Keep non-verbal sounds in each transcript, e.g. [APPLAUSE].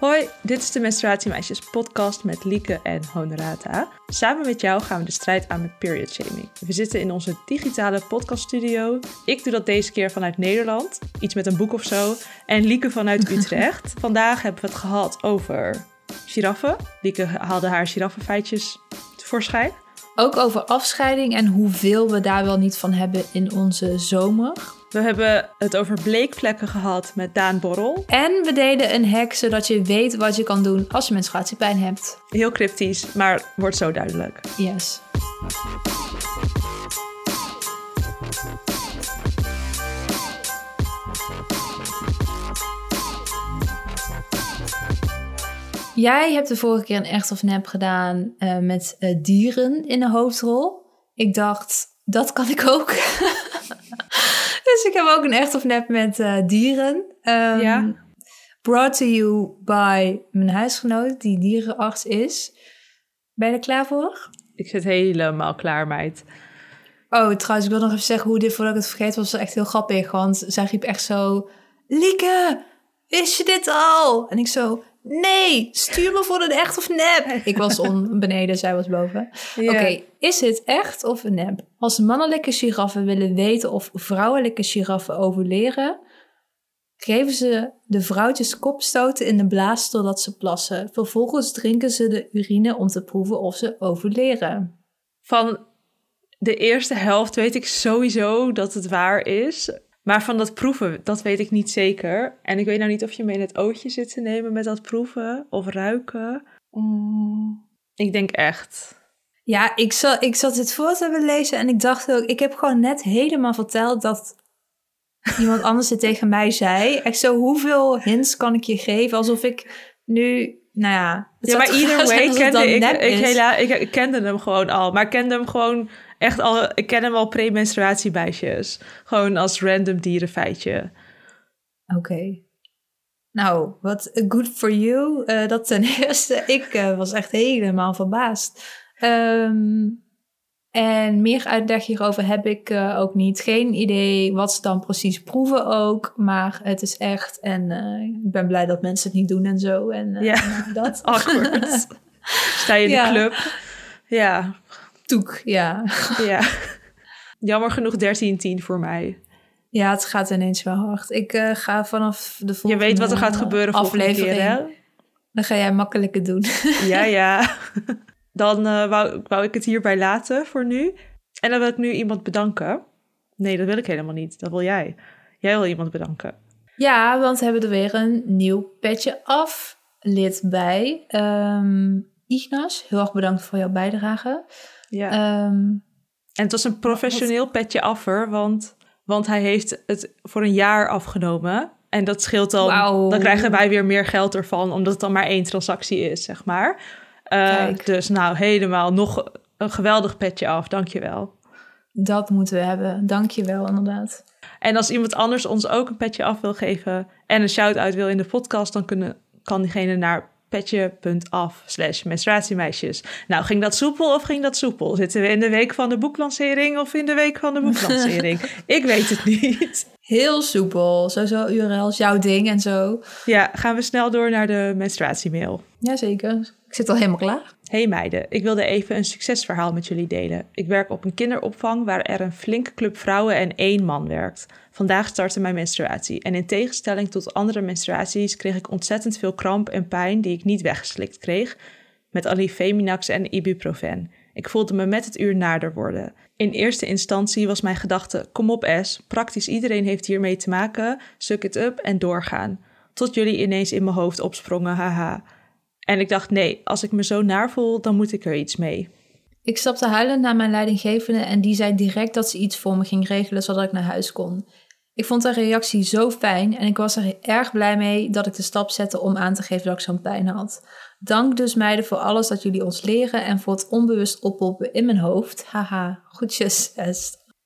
Hoi, dit is de Menstruatiemeisjes podcast met Lieke en Honorata. Samen met jou gaan we de strijd aan met period shaming. We zitten in onze digitale podcaststudio. Ik doe dat deze keer vanuit Nederland, iets met een boek of zo. En Lieke vanuit [LAUGHS] Utrecht. Vandaag hebben we het gehad over giraffen. Lieke haalde haar giraffenfeitjes tevoorschijn. Ook over afscheiding en hoeveel we daar wel niet van hebben in onze zomer. We hebben het over bleekvlekken gehad met Daan Borrel. En we deden een hack zodat je weet wat je kan doen als je menstruatiepijn hebt. Heel cryptisch, maar wordt zo duidelijk. Yes. Jij hebt de vorige keer een echt of nep gedaan uh, met uh, dieren in de hoofdrol. Ik dacht, dat kan ik ook. [LAUGHS] dus ik heb ook een echt of nep met uh, dieren. Um, Ja. Brought to you by mijn huisgenoot, die dierenarts is. Ben je er klaar voor? Ik zit helemaal klaar, meid. Oh, trouwens, ik wil nog even zeggen hoe dit, voordat ik het vergeet, was echt heel grappig. Want zij riep echt zo, Lieke, wist je dit al? En ik zo, nee, stuur me voor een echt of nep. Ik was on beneden, zij was boven. Oké, is dit echt of een nep? Als mannelijke giraffen willen weten of vrouwelijke giraffen overleren, geven ze de vrouwtjes kopstoten in de blaas totdat ze plassen. Vervolgens drinken ze de urine om te proeven of ze overleren. Van de eerste helft weet ik sowieso dat het waar is. Maar van dat proeven, dat weet ik niet zeker. En ik weet nou niet of je me in het ootje zit te nemen met dat proeven of ruiken. Mm, ik denk echt. Ja, ik, zat, ik zat het voor te hebben lezen en ik dacht ook, ik heb gewoon net helemaal verteld dat iemand anders het tegen mij zei. Echt zo, hoeveel hints kan ik je geven? Alsof ik nu, nou ja... Ja, maar either way kende ik, ik, hela, ik, ik kende hem gewoon al. Maar ik kende hem gewoon echt al. Ik ken hem al pre-menstruatiebijtjes. Gewoon als random dierenfeitje. Oké. Nou, wat good for you. Eh, dat ten [LAUGHS] eerste. Ik eh, was echt helemaal verbaasd. Ehm, en meer uitleg hierover heb ik eh, ook niet. Geen idee wat ze dan precies proeven ook. Maar het is echt. En ik ben blij dat mensen het niet doen en zo. En Ja. dat. [LAUGHS] Awkward. [LAUGHS] Sta je in Ja. de club? Ja, Toek, ja. ja. [LAUGHS] Jammer genoeg 13-10 voor mij. Ja, het gaat ineens wel hard. Ik eh, ga vanaf de Je volgende weet wat er gaat gebeuren volgende aflevering. keer, hè? Dan ga jij makkelijker doen. Ja, [LAUGHS] ja. Dan eh, wou, wou ik het hierbij laten voor nu. En dan wil ik nu iemand bedanken. Nee, dat wil ik helemaal niet. Dat wil jij. Jij wil iemand bedanken. Ja, want we hebben er weer een nieuw petje af lid bij. Ehm Ignas, heel erg bedankt voor jouw bijdrage. Ja. Ehm, en het was een professioneel petje affer, want, want hij heeft het voor een jaar afgenomen. En dat scheelt dan. Wauw. Dan krijgen wij weer meer geld ervan, omdat het dan maar één transactie is, zeg maar. Eh, dus nou, helemaal nog een geweldig petje af. Dankjewel. dat moeten we hebben. Dank je wel, inderdaad. En als iemand anders ons ook een petje af wil geven en een shout-out wil in de podcast, dan kunnen, kan diegene naar petje.af slash menstruatiemeisjes. Nou, ging dat soepel of ging dat soepel? Zitten we in de week van de boeklancering of in de week van de boeklancering? [LAUGHS] Ik weet het niet. Heel soepel. Sowieso URL's, jouw ding en zo. Ja, gaan we snel door naar de menstruatiemail. Jazeker. Ik zit al helemaal klaar. Hey meiden, ik wilde even een succesverhaal met jullie delen. Ik werk op een kinderopvang waar er een flinke club vrouwen en één man werkt. Vandaag startte mijn menstruatie en in tegenstelling tot andere menstruaties kreeg ik ontzettend veel kramp en pijn die ik niet weggeslikt kreeg met Alifeminax en ibuprofen. Ik voelde me met het uur naarder worden. In eerste instantie was mijn gedachte: kom op S, praktisch iedereen heeft hiermee te maken, suck it up en doorgaan. Tot jullie ineens in mijn hoofd opsprongen, haha. En ik dacht: nee, als ik me zo naar voel, dan moet ik er iets mee. Ik stapte huilend naar mijn leidinggevende en die zei direct dat ze iets voor me ging regelen zodat ik naar huis kon. Ik vond haar reactie zo fijn en ik was er erg blij mee dat ik de stap zette om aan te geven dat ik zo'n pijn had. Dank dus meiden voor alles dat jullie ons leren en voor het onbewust oppoppen in mijn hoofd. Haha, goedjes.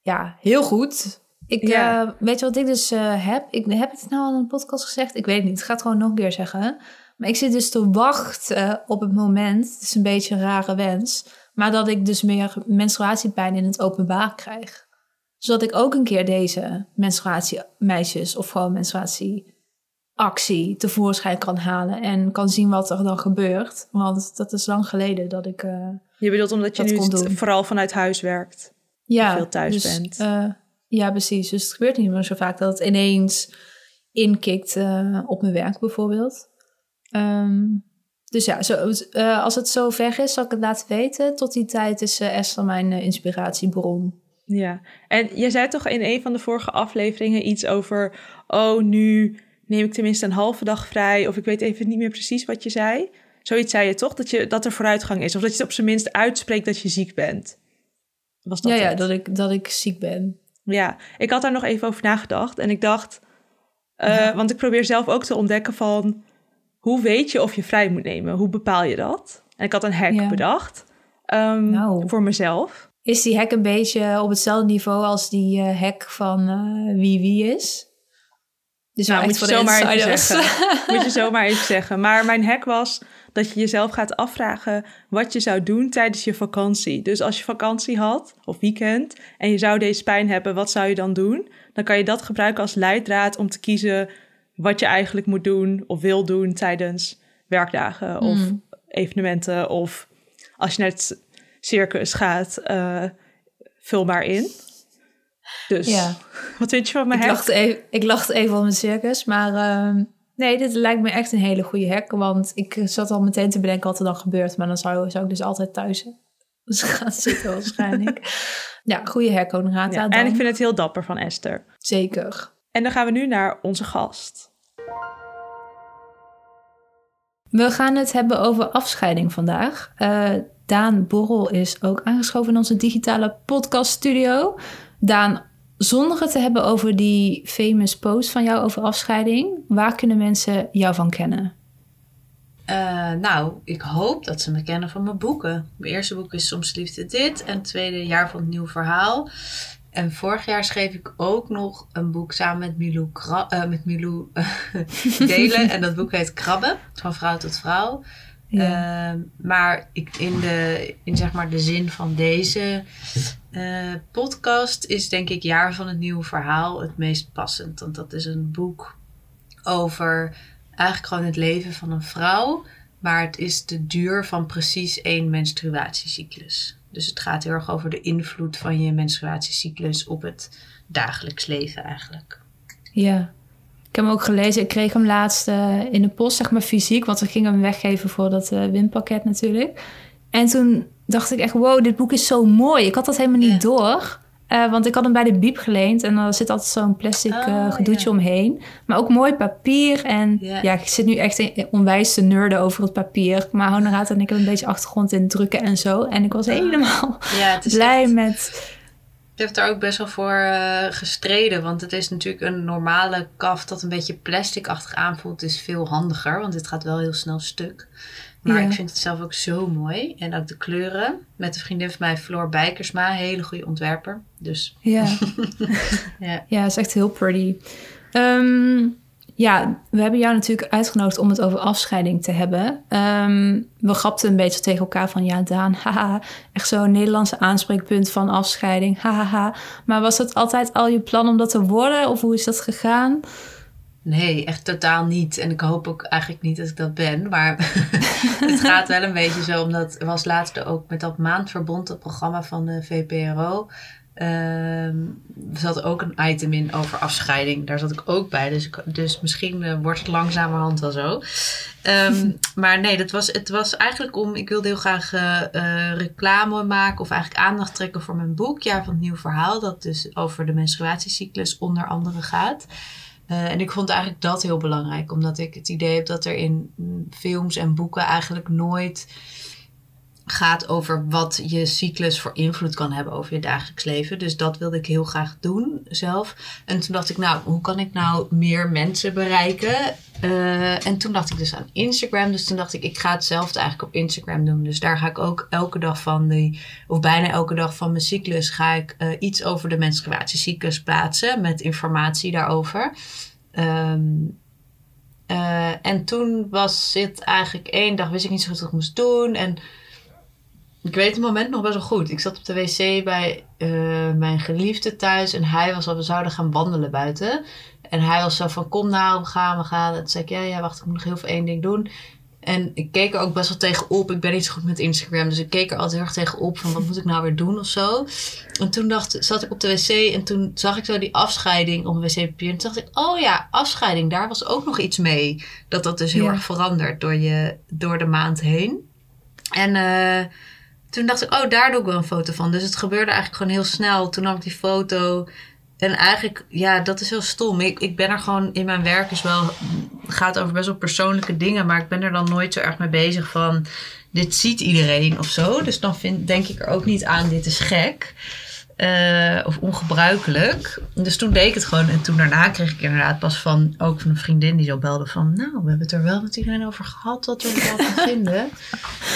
Ja, heel goed. Ik, Ja. eh, weet je wat ik dus eh, heb? Ik, heb ik het nou al in een podcast gezegd? Ik weet het niet. Ik ga het gewoon nog een keer zeggen. Maar ik zit dus te wachten op het moment. Het is een beetje een rare wens. Maar dat ik dus meer menstruatiepijn in het openbaar krijg. Zodat ik ook een keer deze menstruatiemeisjes of gewoon menstruatie actie tevoorschijn kan halen en kan zien wat er dan gebeurt. Want dat is lang geleden dat ik. Uh, je bedoelt omdat je nu vooral vanuit huis werkt? Ja, veel thuis dus, bent. Uh, ja, precies. Dus het gebeurt niet meer zo vaak dat het ineens inkikt uh, op mijn werk bijvoorbeeld. Um, dus ja, zo, als het zo ver is, zal ik het laten weten. Tot die tijd is Esther mijn inspiratiebron. Ja, en je zei toch in een van de vorige afleveringen iets over... oh, nu neem ik tenminste een halve dag vrij. Of ik weet even niet meer precies wat je zei. Zoiets zei je toch, dat, je, dat er vooruitgang is. Of dat je het op zijn minst uitspreekt dat je ziek bent. Was dat ja, ja dat, ik, dat ik ziek ben. Ja, ik had daar nog even over nagedacht. En ik dacht, uh, want ik probeer zelf ook te ontdekken van... hoe weet je of je vrij moet nemen? Hoe bepaal je dat? En ik had een hack bedacht um, nou. voor mezelf. Is die hack een beetje op hetzelfde niveau als die uh, hack van uh, wie wie is? Dus nou, moet je zomaar even zeggen. [LAUGHS] moet je zomaar even zeggen. Maar mijn hack was dat je jezelf gaat afvragen wat je zou doen tijdens je vakantie. Dus als je vakantie had of weekend en je zou deze pijn hebben, wat zou je dan doen? Dan kan je dat gebruiken als leidraad om te kiezen wat je eigenlijk moet doen of wil doen tijdens werkdagen of hmm. evenementen. Of als je naar het circus gaat, uh, vul maar in. Dus ja. wat vind je van mijn ik Lachte even, ik lachte even om mijn circus, maar uh, nee, dit lijkt me echt een hele goede hack. Want ik zat al meteen te bedenken wat er dan gebeurt, maar dan zou, zou ik dus altijd thuis dus [LAUGHS] gaan zitten waarschijnlijk. [LAUGHS] ja, goede hack, Honorata. Ja, en ik vind het heel dapper van Esther. Zeker. En dan gaan we nu naar onze gast. We gaan het hebben over afscheiding vandaag. Uh, Daan Borrel is ook aangeschoven in onze digitale podcaststudio. Daan, zonder het te hebben over die famous post van jou over afscheiding, waar kunnen mensen jou van kennen? Uh, nou, ik hoop dat ze me kennen van mijn boeken. Mijn eerste boek is Soms Liefde Dit en het tweede jaar van het nieuw verhaal. En vorig jaar schreef ik ook nog een boek samen met Milou, uh, met Milou [LAUGHS] Delen. en dat boek heet Krabben, van vrouw tot vrouw. Ehm, maar ik, in, de, in zeg maar de zin van deze uh, podcast is denk ik Jaar van het Nieuwe Verhaal het meest passend. Want dat is een boek over eigenlijk gewoon het leven van een vrouw. Maar het is de duur van precies één menstruatiecyclus. Dus het gaat heel erg over de invloed van je menstruatiecyclus op het dagelijks leven eigenlijk. Ja, ik heb hem ook gelezen. Ik kreeg hem laatst uh, in de post, zeg maar fysiek. Want we gingen hem weggeven voor dat uh, winpakket natuurlijk. En toen dacht ik echt, wow, dit boek is zo mooi. Ik had dat helemaal niet door. Uh, want ik had hem bij de biep geleend. En er zit altijd zo'n plastic oh, gedoetje omheen. Maar ook mooi papier. En ja, ik zit nu echt onwijs te nerden over het papier. Maar Honoraat en ik hebben een beetje achtergrond in drukken en zo. En ik was ah. helemaal blij met ik heb daar ook best wel voor uh, gestreden. Want het is natuurlijk een normale kaf dat een beetje plasticachtig aanvoelt. is veel handiger, want dit gaat wel heel snel stuk. Maar ik vind het zelf ook zo mooi. En ook de kleuren. Met een vriendin van mij, Floor Bijkersma. Hele goede ontwerper. Dus. Ja. [LAUGHS] ja. ja, is echt heel pretty. Um, ja, we hebben jou natuurlijk uitgenodigd om het over afscheiding te hebben. Ehm, we grapten een beetje tegen elkaar van ja, Daan, [LAUGHS] haha, echt zo'n Nederlandse aanspreekpunt van afscheiding, [LAUGHS] haha. Maar was het altijd al je plan om dat te worden of hoe is dat gegaan? Nee, echt totaal niet. En ik hoop ook eigenlijk niet dat ik dat ben. Maar [LAUGHS] het gaat wel een beetje zo, omdat was laatst ook met dat maandverbond, het programma van de VPRO. Um, er zat ook een item in over afscheiding. Daar zat ik ook bij. Dus, dus misschien uh, wordt het langzamerhand wel zo. Um, [LAUGHS] maar nee, dat was, het was eigenlijk om... Ik wilde heel graag uh, reclame maken of eigenlijk aandacht trekken voor mijn boek. Jaar van het Nieuw Verhaal. Dat dus over de menstruatiecyclus onder andere gaat. Uh, en ik vond eigenlijk dat heel belangrijk. Omdat ik het idee heb dat er in films en boeken eigenlijk nooit gaat over wat je cyclus voor invloed kan hebben over je dagelijks leven. Dus dat wilde ik heel graag doen zelf. En toen dacht ik, nou, hoe kan ik nou meer mensen bereiken? Uh, en toen dacht ik dus aan Instagram. Dus toen dacht ik, ik ga hetzelfde eigenlijk op Instagram doen. Dus daar ga ik ook elke dag van die, of bijna elke dag van mijn cyclus, ga ik uh, iets over de menstruatiecyclus plaatsen met informatie daarover. Um, uh, en toen was het eigenlijk één dag, wist ik niet zo goed wat ik moest doen. En ik weet het moment nog best wel goed. Ik zat op de wc bij uh, mijn geliefde thuis en hij was al, we zouden gaan wandelen buiten. En hij was zo van, kom nou, we gaan, we gaan. En toen zei ik, ja, ja, wacht, ik moet nog heel veel één ding doen. En ik keek er ook best wel tegenop. Ik ben niet zo goed met Instagram, dus ik keek er altijd heel erg tegenop van, wat moet ik nou weer doen of zo. En toen dacht, zat ik op de wc en toen zag ik zo die afscheiding op wc-papier. En toen dacht ik, oh ja, afscheiding, daar was ook nog iets mee. Dat dat dus heel Ja. erg verandert door, je, door de maand heen. En eh, toen dacht ik, oh, daar doe ik wel een foto van. Dus het gebeurde eigenlijk gewoon heel snel. Toen nam ik die foto. En eigenlijk, ja, dat is heel stom. Ik, ik ben er gewoon in mijn werk is wel, gaat over best wel persoonlijke dingen. Maar ik ben er dan nooit zo erg mee bezig van, dit ziet iedereen of zo. Dus dan vind, denk ik er ook niet aan, dit is gek. Eh, of ongebruikelijk. Dus toen deed ik het gewoon. En toen daarna kreeg ik inderdaad pas van, ook van een vriendin die zo belde van... Nou, we hebben het er wel met iedereen over gehad, wat we ervan [LAUGHS] vinden.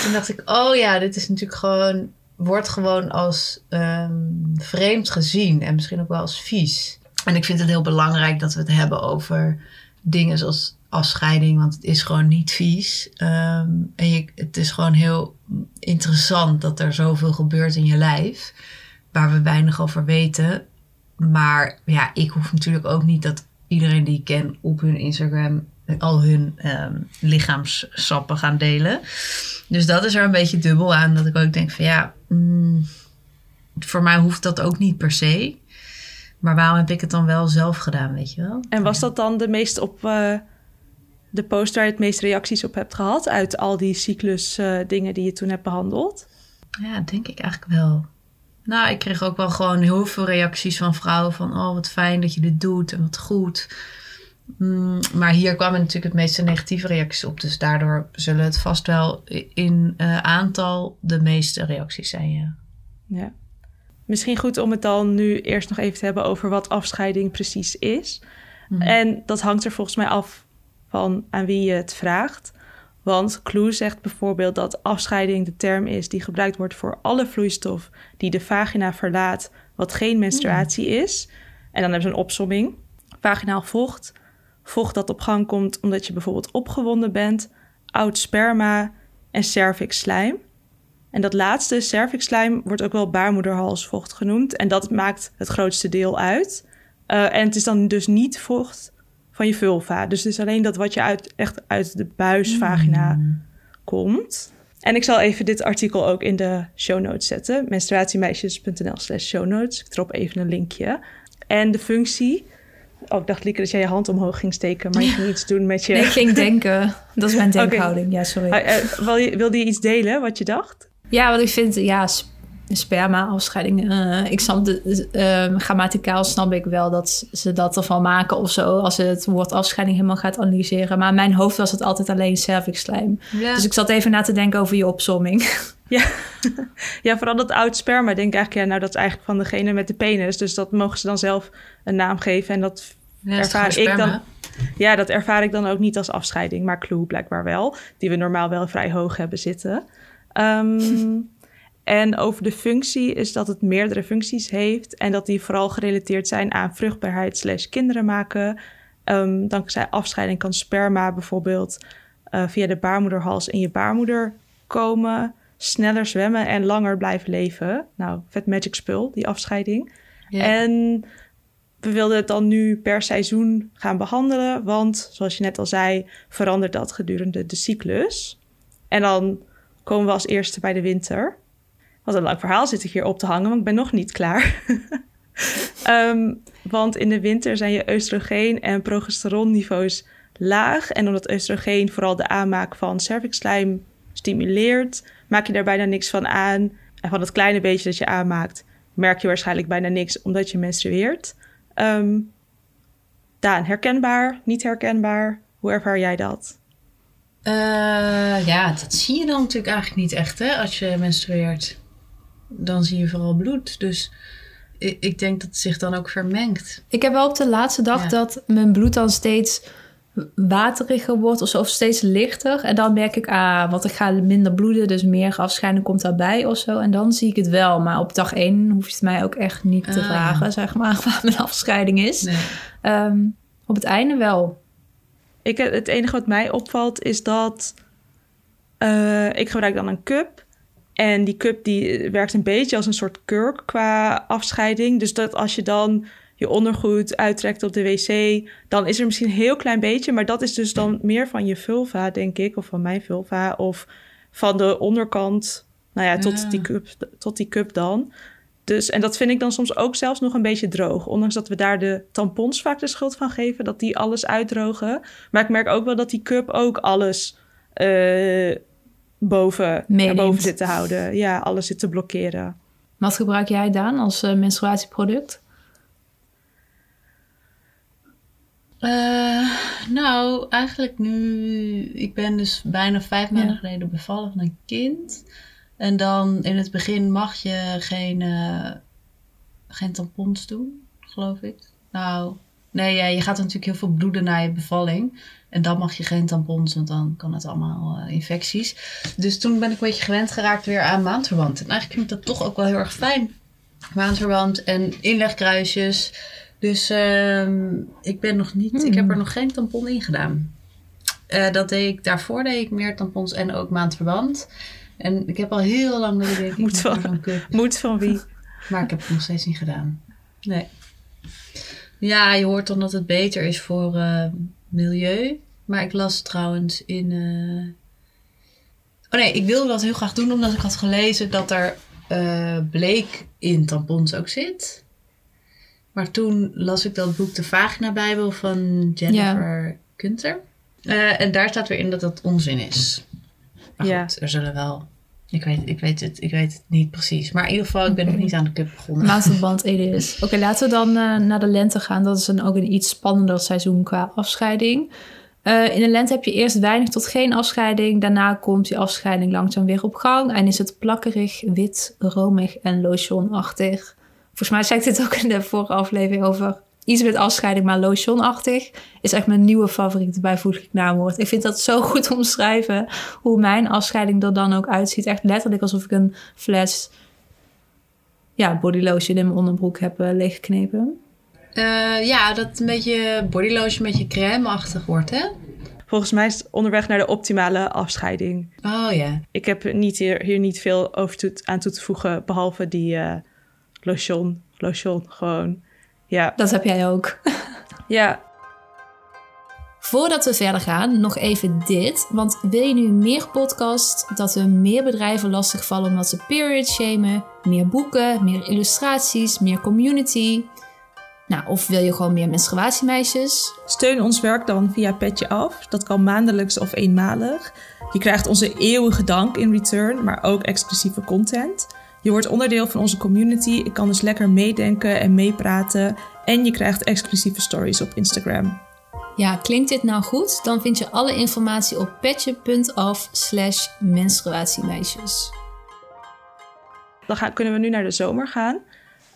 Toen dacht ik, oh ja, dit is natuurlijk gewoon... Wordt gewoon als ehm, vreemd gezien. En misschien ook wel als vies. En ik vind het heel belangrijk dat we het hebben over dingen zoals afscheiding. Want het is gewoon niet vies. Ehm, en je, het is gewoon heel interessant dat er zoveel gebeurt in je lijf. Waar we weinig over weten. Maar ja, ik hoef natuurlijk ook niet dat iedereen die ik ken op hun Instagram al hun ehm, lichaamssappen gaan delen. Dus dat is er een beetje dubbel aan. Dat ik ook denk van ja, mm, voor mij hoeft dat ook niet per se. Maar waarom heb ik het dan wel zelf gedaan, weet je wel? En was dat dan de meest op eh, de post waar je het meest reacties op hebt gehad uit al die cyclus eh, dingen die je toen hebt behandeld? Ja, denk ik eigenlijk wel. Nou, ik kreeg ook wel gewoon heel veel reacties van vrouwen van... oh, wat fijn dat je dit doet en wat goed. Mm, maar hier kwamen natuurlijk het meeste negatieve reacties op. Dus daardoor zullen het vast wel in eh, aantal de meeste reacties zijn, ja. Ja. Misschien goed om het dan nu eerst nog even te hebben over wat afscheiding precies is. Mhm. En dat hangt er volgens mij af van aan wie je het vraagt. Want Clue zegt bijvoorbeeld dat afscheiding de term is die gebruikt wordt voor alle vloeistof die de vagina verlaat, wat geen menstruatie is. En dan hebben ze een opsomming. Vaginaal vocht, vocht dat op gang komt omdat je bijvoorbeeld opgewonden bent, oud sperma en cervixslijm. En dat laatste, cervixslijm, wordt ook wel baarmoederhalsvocht genoemd. En dat maakt het grootste deel uit. Eh, en het is dan dus niet vocht van je vulva. Dus het is alleen dat wat je uit, echt uit de buisvagina komt. En ik zal even dit artikel ook in de show notes zetten. menstruatiemeisjes.nl slash show notes. Ik drop even een linkje. En de functie... Oh, ik dacht, Lieke, dat jij je hand omhoog ging steken... maar je ging iets doen met je... Nee, ik ging denken. Dat is mijn [LAUGHS] denkhouding. Ja, sorry. Wil je- wilde je iets delen, wat je dacht? Ja, wat ik vind, ja, sp- sperma, afscheiding. eh, ik snap de, ehm, grammaticaal snap ik wel dat ze dat ervan maken of zo. Als ze het woord afscheiding helemaal gaat analyseren. Maar in mijn hoofd was het altijd alleen cervixslijm. Ja. Dus ik zat even na te denken over je opsomming. [LAUGHS] Ja. ja, vooral dat oud sperma. Denk ik eigenlijk, ja, nou, dat is eigenlijk van degene met de penis. Dus dat mogen ze dan zelf een naam geven. En dat, Ja, ervaar ik dan- ja, dat ervaar ik dan ook niet als afscheiding. Maar Clue blijkbaar wel. Die we normaal wel vrij hoog hebben zitten. Ehm, en over de functie is dat het meerdere functies heeft. En dat die vooral gerelateerd zijn aan vruchtbaarheid slash kinderen maken. Ehm, dankzij afscheiding kan sperma bijvoorbeeld eh, via de baarmoederhals in je baarmoeder komen. Sneller zwemmen en langer blijven leven. Nou, vet magic spul, die afscheiding. En we wilden het dan nu per seizoen gaan behandelen. Want zoals je net al zei, verandert dat gedurende de cyclus. En dan komen we als eerste bij de winter. Wat een lang verhaal zit ik hier op te hangen, want ik ben nog niet klaar. [LAUGHS] Ehm, want in de winter zijn je oestrogeen en progesteronniveaus laag. En omdat oestrogeen vooral de aanmaak van cervixslijm stimuleert, maak je daar bijna niks van aan. En van het kleine beetje dat je aanmaakt, merk je waarschijnlijk bijna niks omdat je menstrueert. Ehm Daan, herkenbaar, niet herkenbaar? Hoe ervaar jij dat? Eh, ja, dat zie je dan natuurlijk eigenlijk niet echt, hè, als je menstrueert. Dan zie je vooral bloed. Dus ik, ik denk dat het zich dan ook vermengt. Ik heb wel op de laatste dag Ja. dat mijn bloed dan steeds wateriger wordt of zo, of steeds lichter. En dan merk ik, ah, want ik ga minder bloeden, dus meer afscheiding komt daarbij of zo. En dan zie ik het wel. Maar op dag één hoef je het mij ook echt niet te Ah, vragen, zeg maar, [LAUGHS] waar mijn afscheiding is. Nee. Ehm, op het einde wel. Ik, het enige wat mij opvalt is dat eh, ik gebruik dan een cup. En die cup die werkt een beetje als een soort kurk qua afscheiding. Dus dat als je dan je ondergoed uittrekt op de wc, dan is er misschien een heel klein beetje, maar dat is dus dan meer van je vulva, denk ik, of van mijn vulva, of van de onderkant, nou ja, tot, Die, cup, tot die cup dan. Dus, en dat vind ik dan soms ook zelfs nog een beetje droog. Ondanks dat we daar de tampons vaak de schuld van geven, dat die alles uitdrogen. Maar ik merk ook wel dat die cup ook alles uh, boven, boven zit te houden. Ja, alles zit te blokkeren. Wat gebruik jij dan als uh, menstruatieproduct? Uh, nou, eigenlijk nu. Ik ben dus bijna vijf maanden geleden bevallen van een kind. En dan in het begin mag je geen, uh, geen tampons doen, geloof ik. Nou, nee, ja, je gaat natuurlijk heel veel bloeden na je bevalling. En dan mag je geen tampons, want dan kan het allemaal uh, infecties. Dus toen ben ik een beetje gewend geraakt weer aan maandverband. En eigenlijk vind ik dat toch ook wel heel erg fijn. Maandverband en inlegkruisjes. Dus uh, ik ben nog niet, ik heb er hmm. nog geen tampon in gedaan. Uh, dat deed ik, daarvoor deed ik meer tampons en ook maandverband. En ik heb al heel lang willen denken. Moet van, moet van wie? Maar ik heb het nog steeds niet gedaan. Nee. Ja, je hoort dan dat het beter is voor uh, milieu. Maar ik las trouwens in. Uh... Oh nee, ik wilde dat heel graag doen omdat ik had gelezen dat er uh, bleek in tampons ook zit. Maar toen las ik dat boek De Vagina Bijbel van Jennifer ja. Kunter. En daar staat weer in dat dat onzin is. Maar ja. goed, er zullen wel... Ik weet, ik, weet het, ik weet het niet precies. Maar in ieder geval, ik ben nog niet aan de cup begonnen. Maandverband is. [LAUGHS] Oké, laten we dan uh, naar de lente gaan. Dat is dan ook een iets spannender seizoen qua afscheiding. Uh, in de lente heb je eerst weinig tot geen afscheiding. Daarna komt die afscheiding langzaam weer op gang. En is het plakkerig, wit, romig en lotionachtig. Volgens mij zei ik dit ook in de vorige aflevering over iets met afscheiding, maar lotionachtig. Is echt mijn nieuwe favoriete bijvoeglijk naamwoord. Ik vind dat zo [LAUGHS] goed omschrijven hoe mijn afscheiding er dan ook uitziet. Echt letterlijk alsof ik een fles ja, body lotion in mijn onderbroek heb uh, leeggeknepen. Uh, ja, dat een beetje body lotion, een beetje crème-achtig wordt, hè? Volgens mij is het onderweg naar de optimale afscheiding. Oh ja. Ik heb niet hier, hier niet veel over aan toe te voegen, behalve die uh, lotion. Lotion, gewoon. Ja. Dat heb jij ook. [LAUGHS] ja. Voordat we verder gaan, nog even dit. Want wil je nu meer podcast, dat we meer bedrijven lastigvallen omdat ze period shamen, meer boeken, meer illustraties, meer community... Nou, of wil je gewoon meer menstruatiemeisjes? Steun ons werk dan via Petje Af. Dat kan maandelijks of eenmalig. Je krijgt onze eeuwige dank in return, maar ook exclusieve content. Je wordt onderdeel van onze community. Ik kan dus lekker meedenken en meepraten. En je krijgt exclusieve stories op Instagram. Ja, klinkt dit nou goed? Dan vind je alle informatie op petje.af slash menstruatiemeisjes. Dan gaan, kunnen we nu naar de zomer gaan.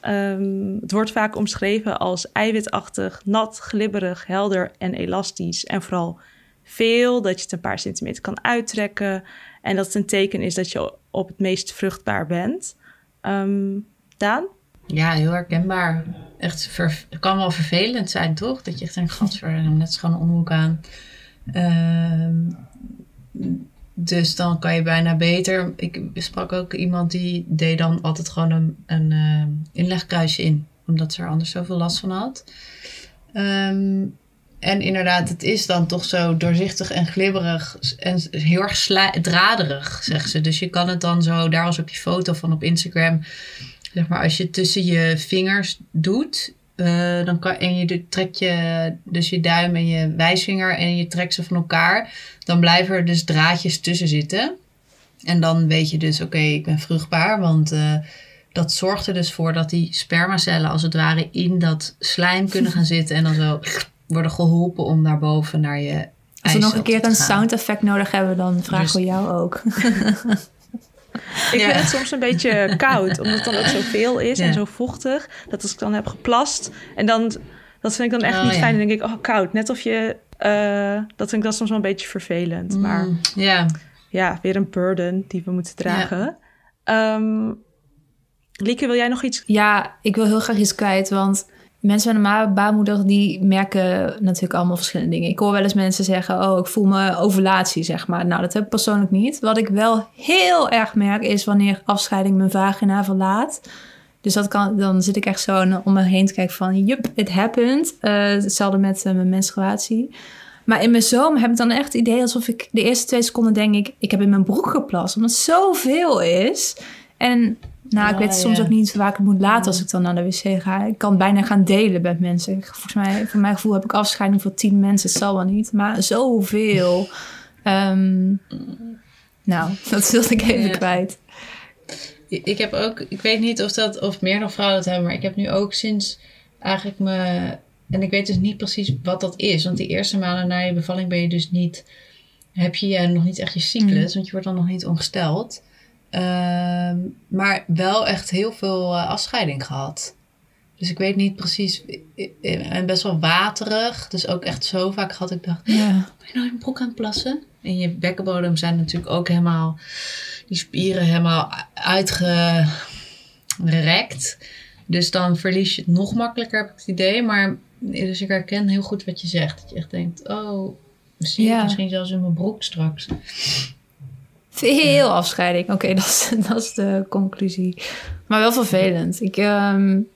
Um, het wordt vaak omschreven als eiwitachtig, nat, glibberig, helder en elastisch. En vooral veel, dat je het een paar centimeter kan uittrekken. En dat het een teken is dat je op het meest vruchtbaar bent. Um, Daan? Ja, heel herkenbaar. Echt, het kan wel vervelend zijn, toch? Dat je echt denkt, gadver, net een onderhoek aan. Um, dus dan kan je bijna beter. Ik sprak ook iemand die deed dan altijd gewoon een, een uh, inlegkruisje in. Omdat ze er anders zoveel last van had. En inderdaad, het is dan toch zo doorzichtig en glibberig en heel erg draderig, zegt ze. Dus je kan het dan zo, daar was ook die foto van op Instagram. Zeg maar, als je tussen je vingers doet, uh, dan kan, en je trekt je, dus je duim en je wijsvinger en je trekt ze van elkaar, dan blijven er dus draadjes tussen zitten. En dan weet je dus, oké, ik ben vruchtbaar, want uh, dat zorgt er dus voor dat die spermacellen als het ware in dat slijm kunnen gaan zitten en dan zo worden geholpen om naar boven naar je. Als we nog een keer een sound effect nodig hebben, dan vragen dus... we jou ook. ik vind het soms een beetje koud, omdat het dan ook zoveel is en zo vochtig. Dat als ik dan heb geplast en dan, dat vind ik dan echt oh, niet fijn. Dan denk ik, oh koud. Net of je, uh, dat vind ik dan soms wel een beetje vervelend. Mm, maar ja. ja, weer een burden die we moeten dragen. Um, Lieke, wil jij nog iets? Ja, ik wil heel graag iets kwijt, want mensen met een baarmoeder, die merken natuurlijk allemaal verschillende dingen. Ik hoor wel eens mensen zeggen, oh, ik voel me ovulatie, zeg maar. Nou, dat heb ik persoonlijk niet. Wat ik wel heel erg merk, is wanneer afscheiding mijn vagina verlaat. Dus dat kan, dan zit ik echt zo om me heen te kijken van, yup, it happened. Uh, hetzelfde met uh, mijn menstruatie. Maar in mijn zomer heb ik dan echt het idee alsof ik de eerste twee seconden denk ik, ik heb in mijn broek geplast. Omdat het zoveel is. En nou, ik weet soms ook niet waar ik het moet laten als ik dan naar de wc ga. Ik kan bijna gaan delen met mensen. Volgens mij, voor mijn gevoel heb ik afscheiding voor tien mensen. Het zal wel niet, maar zoveel. Um, [LAUGHS] nou, [LAUGHS] dat wilde ik even kwijt. Ik heb ook, ik weet niet of dat, of meer dan vrouwen dat hebben, maar ik heb nu ook sinds eigenlijk me, en ik weet dus niet precies wat dat is. Want die eerste maanden na je bevalling ben je dus niet, heb je nog niet echt je cyclus, mm. want je wordt dan nog niet ongesteld. Ehm, maar wel echt heel veel uh, afscheiding gehad. Dus ik weet niet precies. En best wel waterig. Dus ook echt zo vaak gehad. Ik dacht, ja. ben je nou in broek aan het plassen? En je bekkenbodem zijn natuurlijk ook helemaal... Die spieren helemaal uitgerekt. Dus dan verlies je het nog makkelijker, heb ik het idee. Maar dus ik herken heel goed wat je zegt. Dat je echt denkt, oh, je misschien zelfs in mijn broek straks. Veel afscheiding. Oké, [LAUGHS] dat, is, dat is de conclusie. Maar wel vervelend. Ik, um,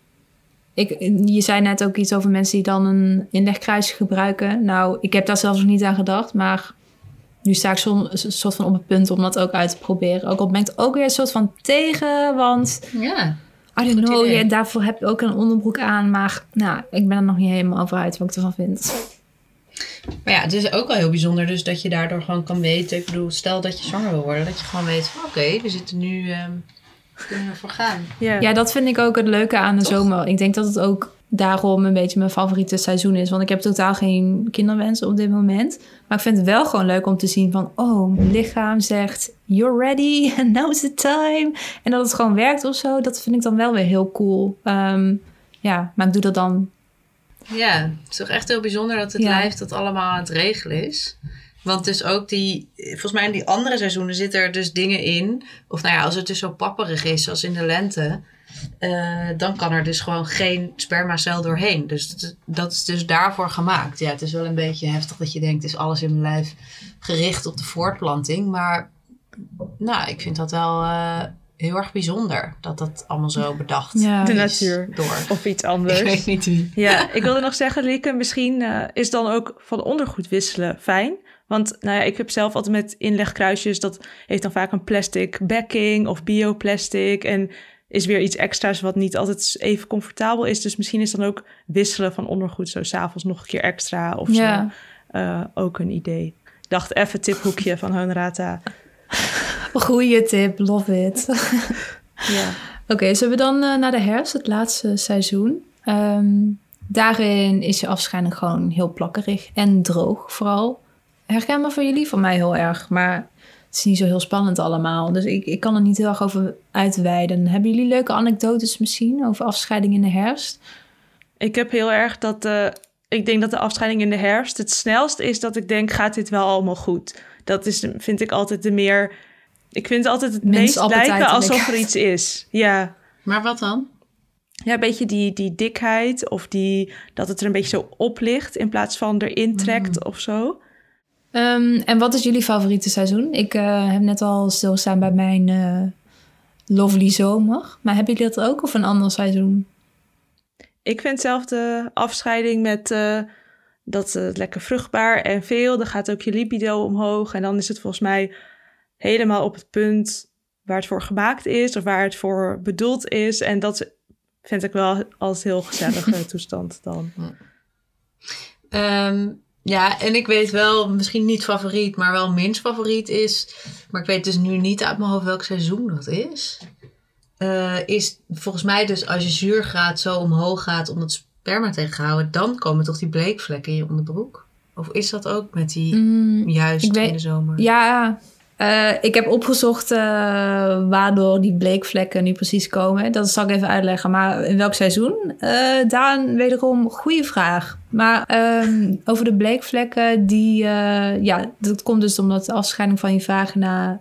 ik, je zei net ook iets over mensen die dan een inlegkruis gebruiken. Nou, ik heb daar zelfs nog niet aan gedacht. Maar nu sta ik zo, een soort van op het punt om dat ook uit te proberen. Ook al ben ik ook weer een soort van tegen. Want ja, I don't know, ja, daarvoor heb je ook een onderbroek aan. Maar nou, ik ben er nog niet helemaal over uit wat ik ervan vind. Maar ja, het is ook wel heel bijzonder dus dat je daardoor gewoon kan weten. Ik bedoel, stel dat je zwanger wil worden, dat je gewoon weet van oké, we zitten nu, um, kunnen we ervoor gaan. Ja. ja, dat vind ik ook het leuke aan de zomer. Ik denk dat het ook daarom een beetje mijn favoriete seizoen is. Want ik heb totaal geen kinderwensen op dit moment. Maar ik vind het wel gewoon leuk om te zien van... oh, mijn lichaam zegt... you're ready, [LAUGHS] and now's the time. En dat het gewoon werkt of zo. Dat vind ik dan wel weer heel cool. Um, ja, maar ik doe dat dan ja, het is toch echt heel bijzonder dat het lijf dat allemaal aan het regelen is. Want dus ook die, volgens mij in die andere seizoenen zitten er dus dingen in. Of nou ja, als het dus zo papperig is als in de lente. Uh, dan kan er dus gewoon geen spermacel doorheen. Dus dat is dus daarvoor gemaakt. Ja, het is wel een beetje heftig dat je denkt, is alles in mijn lijf gericht op de voortplanting. Maar nou, ik vind dat wel... Uh, heel erg bijzonder dat dat allemaal zo bedacht ja. De natuur. Door. Of iets anders. [LAUGHS] Ik weet niet wie. Ja, [LAUGHS] ik wilde nog zeggen, Lieke, misschien uh, is dan ook van ondergoed wisselen fijn. Want nou ja, ik heb zelf altijd met inlegkruisjes, dat heeft dan vaak een plastic backing of bioplastic. En is weer iets extra's wat niet altijd even comfortabel is. Dus misschien is dan ook wisselen van ondergoed zo s'avonds nog een keer extra of ja. zo. Uh, ook een idee. Ik dacht even tiphoekje van Honorata. [LAUGHS] Goeie tip, love it. [LAUGHS] ja. Oké, okay, zullen we dan uh, naar de herfst, het laatste seizoen? Um, daarin is je afscheiding gewoon heel plakkerig en droog vooral. Herkenbaar voor jullie, voor mij heel erg. Maar het is niet zo heel spannend allemaal. Dus ik, ik kan er niet heel erg over uitweiden. Hebben jullie leuke anekdotes misschien over afscheiding in de herfst? Ik heb heel erg dat... Uh, ik denk dat de afscheiding in de herfst het snelst is dat ik denk... gaat dit wel allemaal goed? Dat is, vind ik altijd de meer ik vind het altijd het meest lijken alsof er iets is. Ja. Maar wat dan? Ja, een beetje die, die dikheid of die, dat het er een beetje zo op ligt in plaats van erin trekt mm. of zo. Um, en wat is jullie favoriete seizoen? Ik uh, heb net al stilstaan bij mijn uh, lovely zomer. Maar hebben jullie dat ook of een ander seizoen? Ik vind zelf de afscheiding met uh, dat het lekker vruchtbaar en veel. Dan gaat ook je libido omhoog. En dan is het volgens mij helemaal op het punt waar het voor gemaakt is of waar het voor bedoeld is. En dat vind ik wel als heel gezellige [LAUGHS] toestand dan. Um, ja, en ik weet wel, misschien niet favoriet, maar wel minst favoriet is. Maar ik weet dus nu niet uit mijn hoofd welk seizoen dat is. Uh, is volgens mij dus als je zuurgraad zo omhoog gaat om het sperma tegen te houden, dan komen toch die bleekvlekken in je onderbroek? Of is dat ook met die mm, juist in de zomer? Ja, Uh, ik heb opgezocht uh, waardoor die bleekvlekken nu precies komen. Dat zal ik even uitleggen. Maar in welk seizoen? Uh, Daan, wederom, goede vraag. Maar um, over de bleekvlekken, die, ja, dat komt dus omdat de afscheiding van je vagina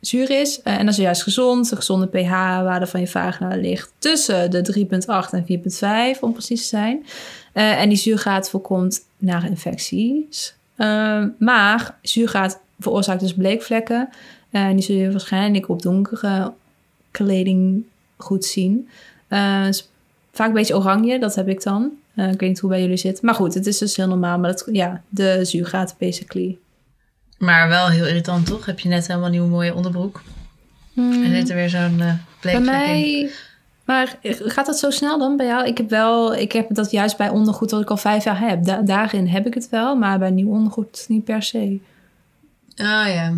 zuur is. en dat is juist gezond. De gezonde pH-waarde van je vagina ligt tussen de 3,8 en 4,5, om precies te zijn. en die zuurgraad voorkomt naar infecties. Ehm, maar zuurgraad veroorzaakt dus bleekvlekken. Eh, en die zul je waarschijnlijk op donkere kleding goed zien. Uh, vaak een beetje oranje, dat heb ik dan. Uh, ik weet niet hoe bij jullie zit. Maar goed, het is dus heel normaal. Maar dat, ja, de zuurgraad basically. Maar wel heel irritant, toch? Heb je net helemaal een nieuwe mooie onderbroek. Hmm. En zit er weer zo'n uh, bleekvlek bij mij... Maar gaat dat zo snel dan bij jou? Ik heb wel, ik heb dat juist bij ondergoed dat ik al vijf jaar heb. daarin heb ik het wel, maar bij nieuw ondergoed niet per se. Ah ja.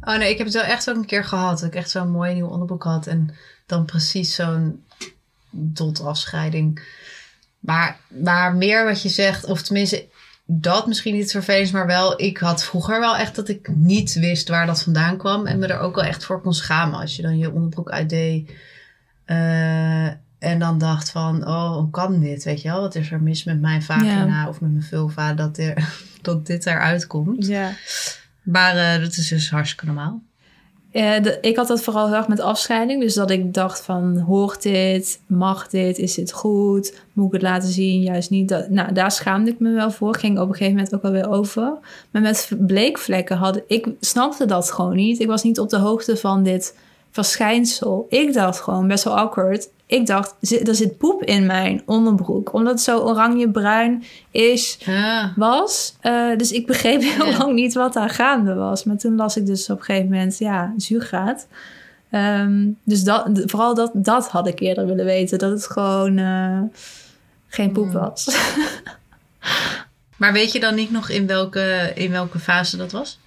Oh nee, ik heb het wel echt ook een keer gehad. Dat ik echt zo'n mooi nieuw onderbroek had. En dan precies zo'n dotafscheiding. Maar, maar meer wat je zegt, of tenminste, dat misschien niet vervelend, maar wel, ik had vroeger wel echt dat ik niet wist waar dat vandaan kwam. En me er ook wel echt voor kon schamen als je dan je onderbroek uitdeed. Uh, en dan dacht van, oh, hoe kan dit? Weet je wel, wat is er mis met mijn vagina of met mijn vulva dat, er, [LAUGHS] dat dit eruit komt? Ja. Maar uh, dat is dus hartstikke normaal. De, ik had dat vooral heel erg met afscheiding. Dus dat ik dacht van, hoort dit? Mag dit? Is dit goed? Moet ik het laten zien? Juist niet. Dat, nou, daar schaamde ik me wel voor. Ging op een gegeven moment ook alweer over. Maar met bleekvlekken had ik... snapte dat gewoon niet. Ik was niet op de hoogte van dit verschijnsel. Ik dacht gewoon, best wel awkward ik dacht, er zit poep in mijn onderbroek. Omdat het zo oranje-bruin is, was. Uh, dus ik begreep heel lang niet wat daar gaande was. Maar toen las ik dus op een gegeven moment, ja, zuurgraad. Um, dus dat, vooral dat, dat had ik eerder willen weten. Dat het gewoon uh, geen poep hmm. was. [LAUGHS] maar weet je dan niet nog in welke, in welke fase dat was?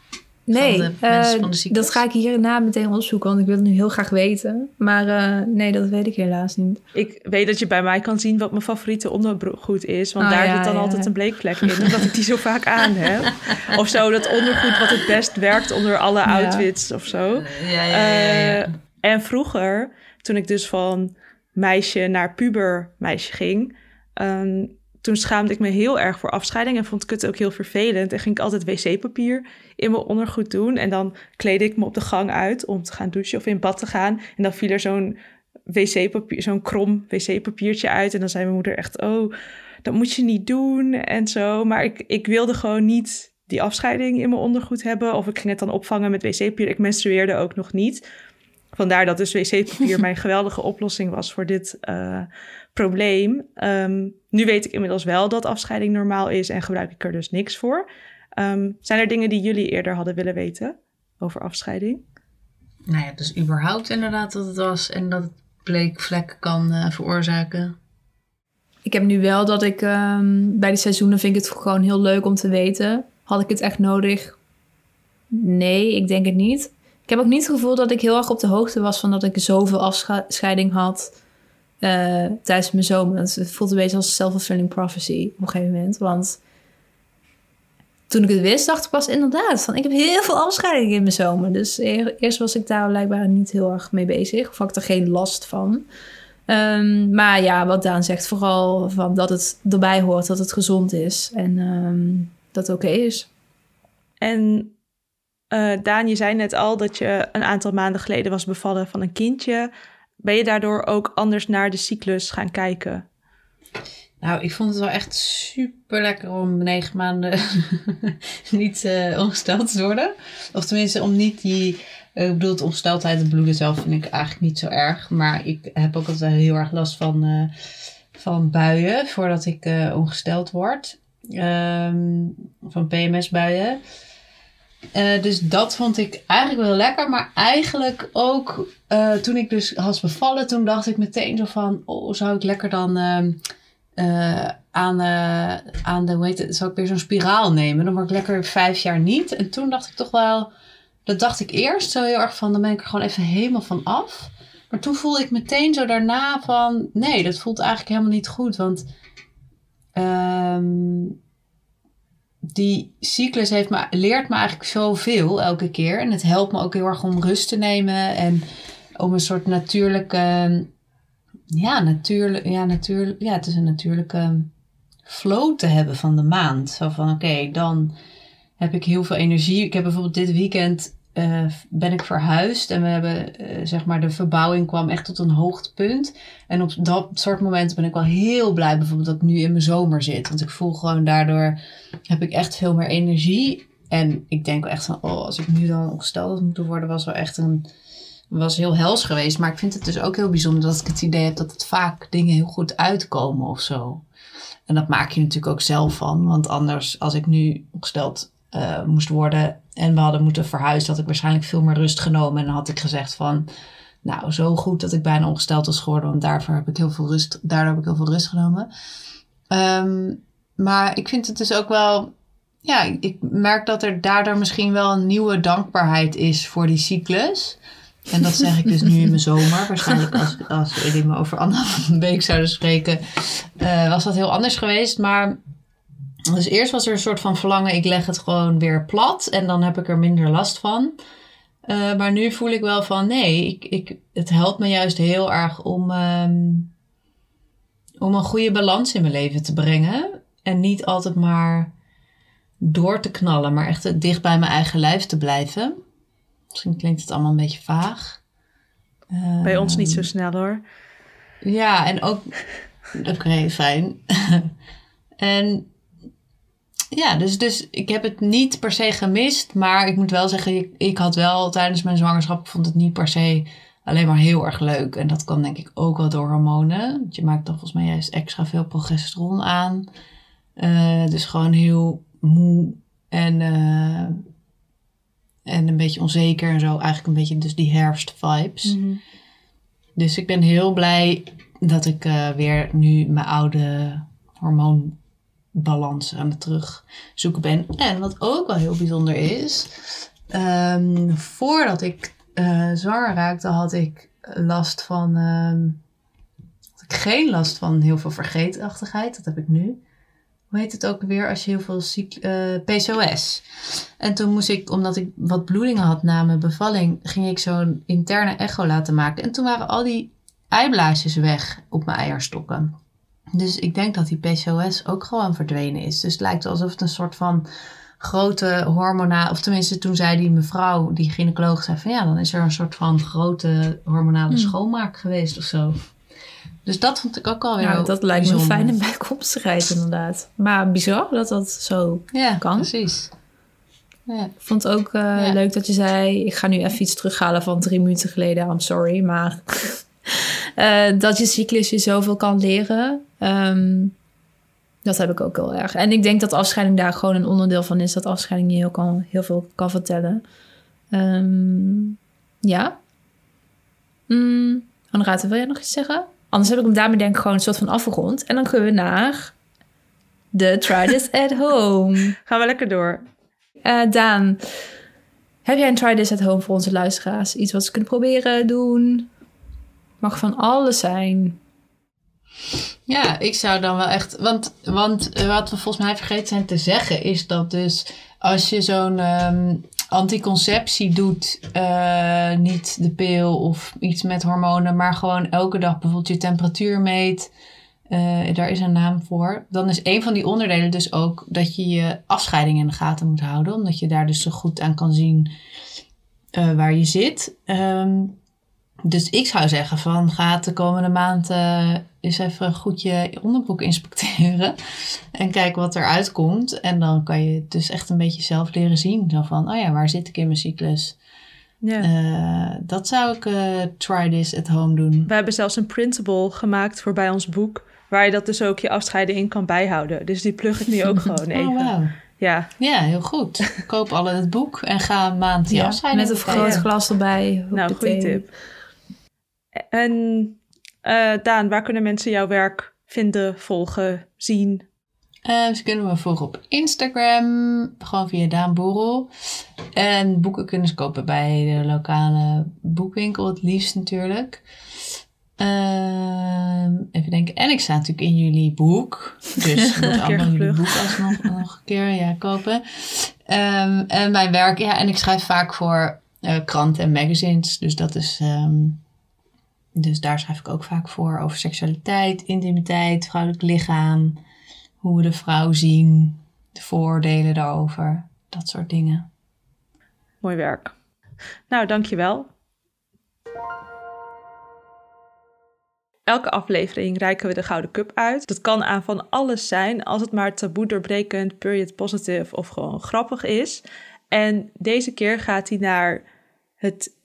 Nee, uh, dat ga ik hierna meteen onderzoeken, want ik wil het nu heel graag weten. Maar uh, nee, dat weet ik helaas niet. Ik weet dat je bij mij kan zien wat mijn favoriete ondergoed is. Want oh, daar zit dan ja. altijd een bleekvlek in, omdat ik die zo vaak aan heb. [LAUGHS] Of zo, dat ondergoed wat het best werkt onder alle outfits of zo. Uh, en vroeger, toen ik dus van meisje naar puber meisje ging... Um, toen schaamde ik me heel erg voor afscheiding en vond ik het ook heel vervelend. En ging ik altijd wc-papier in mijn ondergoed doen. En dan kleedde ik me op de gang uit om te gaan douchen of in bad te gaan. En dan viel er zo'n wc-papier, zo'n krom wc-papiertje uit. En dan zei mijn moeder echt, oh, dat moet je niet doen en zo. Maar ik, ik wilde gewoon niet die afscheiding in mijn ondergoed hebben. Of ik ging het dan opvangen met wc-papier. Ik menstrueerde ook nog niet. Vandaar dat dus wc-papier [LAUGHS] mijn geweldige oplossing was voor dit uh, probleem. Um, nu weet ik inmiddels wel dat afscheiding normaal is en gebruik ik er dus niks voor. Um, zijn er dingen die jullie eerder hadden willen weten over afscheiding? Nou ja, dus überhaupt inderdaad dat het was en dat het bleekvlekken kan uh, veroorzaken. Ik heb nu wel dat ik um, bij die seizoenen vind ik het gewoon heel leuk om te weten. Had ik het echt nodig? Nee, ik denk het niet. Ik heb ook niet het gevoel dat ik heel erg op de hoogte was van dat ik zoveel afscheiding had uh, tijdens mijn zomer. Het voelt een beetje als self-fulfilling prophecy op een gegeven moment. Want toen ik het wist, dacht ik pas inderdaad van... ik heb heel veel afscheiding in mijn zomer. Dus eerst was ik daar blijkbaar niet heel erg mee bezig. Of had ik er geen last van. Um, maar ja, wat Daan zegt, vooral van dat het erbij hoort, dat het gezond is. En um, dat oké is. En uh, Daan, je zei net al dat je een aantal maanden geleden was bevallen van een kindje. Ben je daardoor ook anders naar de cyclus gaan kijken? Nou, ik vond het wel echt super lekker om negen maanden [LAUGHS] niet uh, ongesteld te worden. Of tenminste, om niet die. Uh, ik bedoel, de ongesteldheid, het bloeden zelf vind ik eigenlijk niet zo erg. Maar ik heb ook altijd heel erg last van, uh, van buien voordat ik ongesteld word. Um, van PMS-buien. Uh, dus dat vond ik eigenlijk wel lekker. Maar eigenlijk ook uh, toen ik dus was bevallen, toen dacht ik meteen zo van... Oh, zou ik lekker dan uh, aan, aan de... Hoe heet het? Zou ik weer zo'n spiraal nemen? Dan word ik lekker vijf jaar niet. En toen dacht ik toch wel... Dat dacht ik eerst zo heel erg van... Dan ben ik er gewoon even helemaal van af. Maar toen voelde ik meteen zo daarna van... Nee, dat voelt eigenlijk helemaal niet goed. Want... Um, die cyclus heeft me, leert me eigenlijk zoveel elke keer. En het helpt me ook heel erg om rust te nemen. En om een soort natuurlijke... Ja, natuurlijk, ja, natuurlijk, ja, het is een natuurlijke flow te hebben van de maand. Zo van, oké, dan heb ik heel veel energie. Ik heb bijvoorbeeld dit weekend uh, ben ik verhuisd en we hebben, uh, zeg maar, de verbouwing kwam echt tot een hoogtepunt. En op dat soort momenten ben ik wel heel blij, bijvoorbeeld dat ik nu in mijn zomer zit. Want ik voel gewoon daardoor heb ik echt veel meer energie. En ik denk wel echt van, oh, als ik nu dan ongesteld had moeten worden, was wel echt een, was heel hels geweest. Maar ik vind het dus ook heel bijzonder dat ik het idee heb dat het vaak dingen heel goed uitkomen of zo. En dat maak je natuurlijk ook zelf van. Want anders, als ik nu ongesteld uh, moest worden en we hadden moeten verhuizen, had ik waarschijnlijk veel meer rust genomen. En had ik gezegd van, nou, zo goed dat ik bijna ongesteld was geworden, want daarvoor heb ik heel veel rust, daardoor heb ik heel veel rust genomen. Um, maar ik vind het dus ook wel, ja, ik merk dat er daardoor misschien wel een nieuwe dankbaarheid is voor die cyclus. En dat zeg ik dus nu in mijn zomer. Waarschijnlijk als, als jullie me over anderhalve week zouden spreken, uh, was dat heel anders geweest. Maar dus eerst was er een soort van verlangen, ik leg het gewoon weer plat en dan heb ik er minder last van. Uh, maar nu voel ik wel van nee, ik, ik, het helpt me juist heel erg om, um, om een goede balans in mijn leven te brengen. En niet altijd maar door te knallen, maar echt dicht bij mijn eigen lijf te blijven. Misschien klinkt het allemaal een beetje vaag. Bij ons niet zo ehm, snel hoor. Ja, en ook. [LAUGHS] Oké, okay, fijn. [LAUGHS] en ja, dus, dus ik heb het niet per se gemist. Maar ik moet wel zeggen, ik, ik had wel tijdens mijn zwangerschap, ik vond het niet per se alleen maar heel erg leuk. En dat kan denk ik ook wel door hormonen. Want je maakt dan volgens mij juist extra veel progesteron aan. Uh, dus gewoon heel moe en, uh, en een beetje onzeker en zo. Eigenlijk een beetje dus die herfstvibes. Mm Dus ik ben heel blij dat ik uh, weer nu mijn oude hormoon balans aan het terugzoeken ben. En wat ook wel heel bijzonder is, um, voordat ik uh, zwanger raakte, had ik last van. Um, had ik geen last van heel veel vergeetachtigheid. Dat heb ik nu. Hoe heet het ook weer als je heel veel ziek, eh, PCOS. En toen moest ik, omdat ik wat bloedingen had na mijn bevalling, ging ik zo'n interne echo laten maken. En toen waren al die eiblaasjes weg op mijn eierstokken. Dus ik denk dat die PCOS ook gewoon verdwenen is. Dus het lijkt alsof het een soort van grote hormonale, of tenminste toen zei die mevrouw, die gynaecoloog, zei van ja, dan is er een soort van grote hormonale hmm. schoonmaak geweest of zo. Dus dat vond ik ook alweer. Ja, dat lijkt me een fijne bijkomstigheid inderdaad. Maar bizar dat dat zo ja, kan. Precies. Ja. Ik vond het ook uh, leuk dat je zei: Ik ga nu even iets terughalen van drie minuten geleden. I'm sorry, maar uh, [LAUGHS] dat je cyclus je zoveel kan leren. Um, dat heb ik ook heel erg. En ik denk dat afscheiding daar gewoon een onderdeel van is. Dat afscheiding je heel, kan, heel veel kan vertellen. Um, ja. Mm, wil jij nog iets zeggen? Anders heb ik hem daarmee denk ik gewoon een soort van afgerond. En dan kunnen we naar de Try This [LAUGHS] at Home. Gaan we lekker door. Uh, Daan, heb jij een Try This at Home voor onze luisteraars? Iets wat ze kunnen proberen, doen? Mag van alles zijn. Ja, ik zou dan wel echt. Want, want wat we volgens mij vergeten zijn te zeggen, is dat dus als je zo'n um, anticonceptie doet, uh, niet de pil of iets met hormonen, maar gewoon elke dag bijvoorbeeld je temperatuur meet. Uh, daar is een naam voor. Dan is een van die onderdelen dus ook dat je je afscheiding in de gaten moet houden. Omdat je daar dus zo goed aan kan zien waar je zit. Um, dus ik zou zeggen van ga de komende maand uh, eens even goed je onderbroek inspecteren. [LAUGHS] En kijken wat eruit komt. En dan kan je het dus echt een beetje zelf leren zien. Zo van, oh ja, waar zit ik in mijn cyclus? Ja. Uh, dat zou ik uh, try this at home doen. We hebben zelfs een printable gemaakt voor bij ons boek. Waar je dat dus ook je afscheiden in kan bijhouden. Dus die plug ik nu ook [LAUGHS] gewoon oh, even. Oh, wow. Ja. ja, heel goed. Koop al het boek en ga een maand je ja, afscheiden. Met een groot glas erbij. Nou, goede tip. En uh, Daan, waar kunnen mensen jouw werk vinden, volgen, zien? Uh, ze kunnen me volgen op Instagram, gewoon via Daan Borrel. En boeken kunnen ze kopen bij de lokale boekwinkel, het liefst natuurlijk. Ehm, even denken. En ik sta natuurlijk in jullie boek. Dus [LAUGHS] ik moet allemaal jullie boek alsnog nog een keer ja, kopen. Ehm, en mijn werk, ja, en ik schrijf vaak voor uh, kranten en magazines. Dus dat is. ehm, dus daar schrijf ik ook vaak voor over seksualiteit, intimiteit, vrouwelijk lichaam. Hoe we de vrouw zien, de voordelen daarover. Dat soort dingen. Mooi werk. Nou, dankjewel. Elke aflevering reiken we de Gouden Cup uit. Dat kan aan van alles zijn, als het maar taboe doorbrekend, period positive of gewoon grappig is. En deze keer gaat hij naar het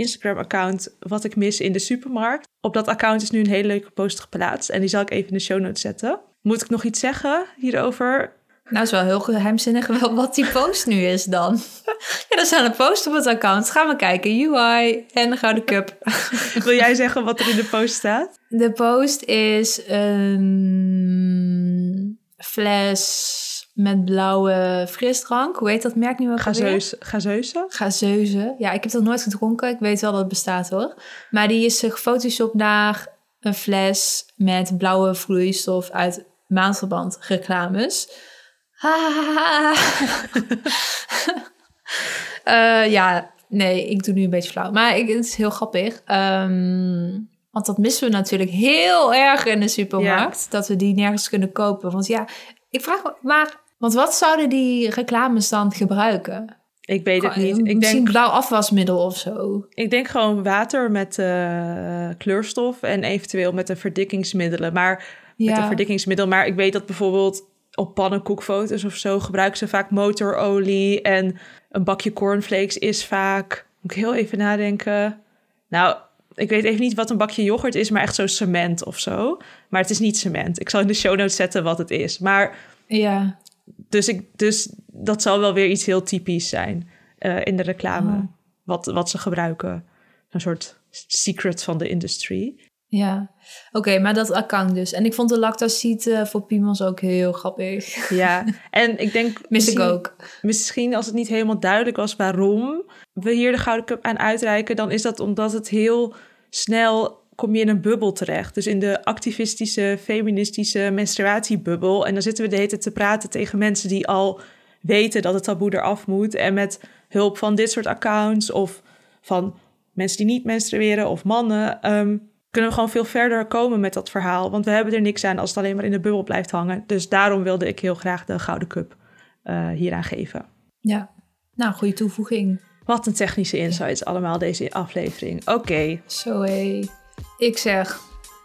Instagram-account Wat ik mis in de supermarkt. Op dat account is nu een hele leuke post geplaatst en die zal ik even in de show notes zetten. Moet ik nog iets zeggen hierover? Nou, is wel heel geheimzinnig wel wat die post nu is dan. [LAUGHS] ja, er staat een post op het account. Gaan we kijken. UI en de Gouden Cup. [LAUGHS] Wil jij zeggen wat er in de post staat? De post is een fles met blauwe frisdrank. Hoe heet dat merk nu ook alweer? Gazeus, gazeuze? Gazeuze. Ja, ik heb dat nooit gedronken. Ik weet wel dat het bestaat hoor. Maar die is gefotoshopt naar een fles met blauwe vloeistof uit maandverband reclames. [LAUGHS] Eh, ja, nee, ik doe nu een beetje flauw. Maar ik, het is heel grappig. Ehm, want dat missen we natuurlijk heel erg in de supermarkt. Dat we die nergens kunnen kopen. Want ja, ik vraag me, maar... Want wat zouden die reclames dan gebruiken? Ik weet het niet. Ik Misschien denk, blauw afwasmiddel of zo. ik denk gewoon water met eh, kleurstof en eventueel met een verdikkingsmiddelen. Maar met een verdikkingsmiddel. Maar ik weet dat bijvoorbeeld op pannenkoekfoto's of zo gebruiken ze vaak motorolie. En een bakje cornflakes is vaak. Moet ik heel even nadenken. Nou, ik weet even niet wat een bakje yoghurt is, maar echt zo cement of zo. Maar het is niet cement. Ik zal in de show notes zetten wat het is. Maar ja. Dus, ik, dus dat zal wel weer iets heel typisch zijn eh, in de reclame. Oh. Wat, wat ze gebruiken. Een soort secret van de industrie. Ja, oké, maar dat account dus. En ik vond de lactacide voor piemels ook heel grappig. Ja, [LAUGHS] en ik denk... Mis ik misschien- ook. Misschien als het niet helemaal duidelijk was waarom we hier de Gouden Cup aan uitreiken... dan is dat omdat het heel snel kom je in een bubbel terecht. Dus in de activistische, feministische menstruatiebubbel. En dan zitten we de hele tijd te praten tegen mensen die al weten dat het taboe eraf moet. En met hulp van dit soort accounts of van mensen die niet menstrueren of mannen... ehm, kunnen we gewoon veel verder komen met dat verhaal. Want we hebben er niks aan als het alleen maar in de bubbel blijft hangen. Dus daarom wilde ik heel graag de Gouden Cup eh hieraan geven. Ja, nou, goede toevoeging. Wat een technische insights allemaal deze aflevering. Oké, Zo hé. Ik zeg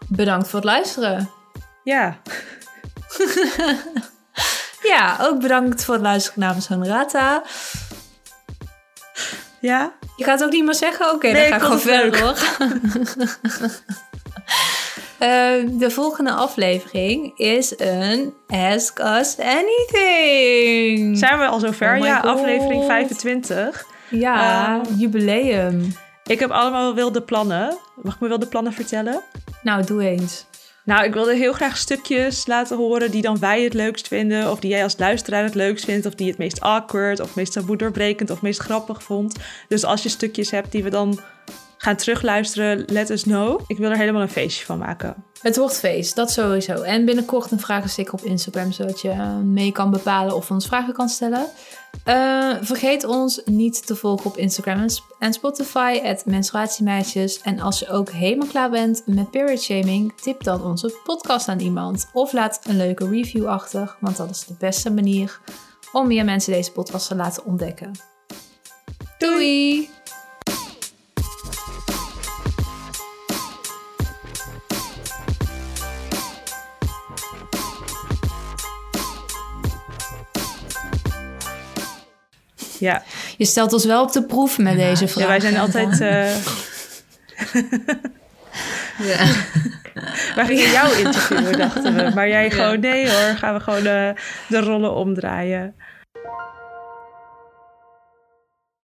bedankt voor het luisteren. ja. [LAUGHS] Ja, ook bedankt voor het luisteren namens Honorata. Ja? Je gaat het ook niet meer zeggen? Oké, Nee, dan ga ik gewoon verder hoor. [LAUGHS] Eh, de volgende aflevering is een Ask Us Anything. Zijn we al zover? Oh ja, God. aflevering 25. Ja, Eh, jubileum. Ik heb allemaal wilde plannen. Mag ik me wel de plannen vertellen? Nou, doe eens. Nou, ik wilde heel graag stukjes laten horen die dan wij het leukst vinden. Of die jij als luisteraar het leukst vindt. Of die het meest awkward, of meest taboe doorbrekend, of meest grappig vond. Dus als je stukjes hebt die we dan gaan terugluisteren, let us know. Ik wil er helemaal een feestje van maken. Het wordt feest, dat sowieso. En binnenkort een vragensticker op Instagram, zodat je eh, mee kan bepalen of ons vragen kan stellen. Eh, vergeet ons niet te volgen op Instagram en Sp- en Spotify, het menstruatiemeisjes. En als je ook helemaal klaar bent met period shaming, tip dan onze podcast aan iemand. Of laat een leuke review achter, want dat is de beste manier om meer mensen deze podcast te laten ontdekken. Doei! Ja, Je stelt ons wel op de proef met deze vraag. ja wij zijn altijd... eh, [LAUGHS] Ja. [LAUGHS] wij gingen jou interviewen, dachten we. Maar jij gewoon, nee hoor, gaan we gewoon eh, de rollen omdraaien.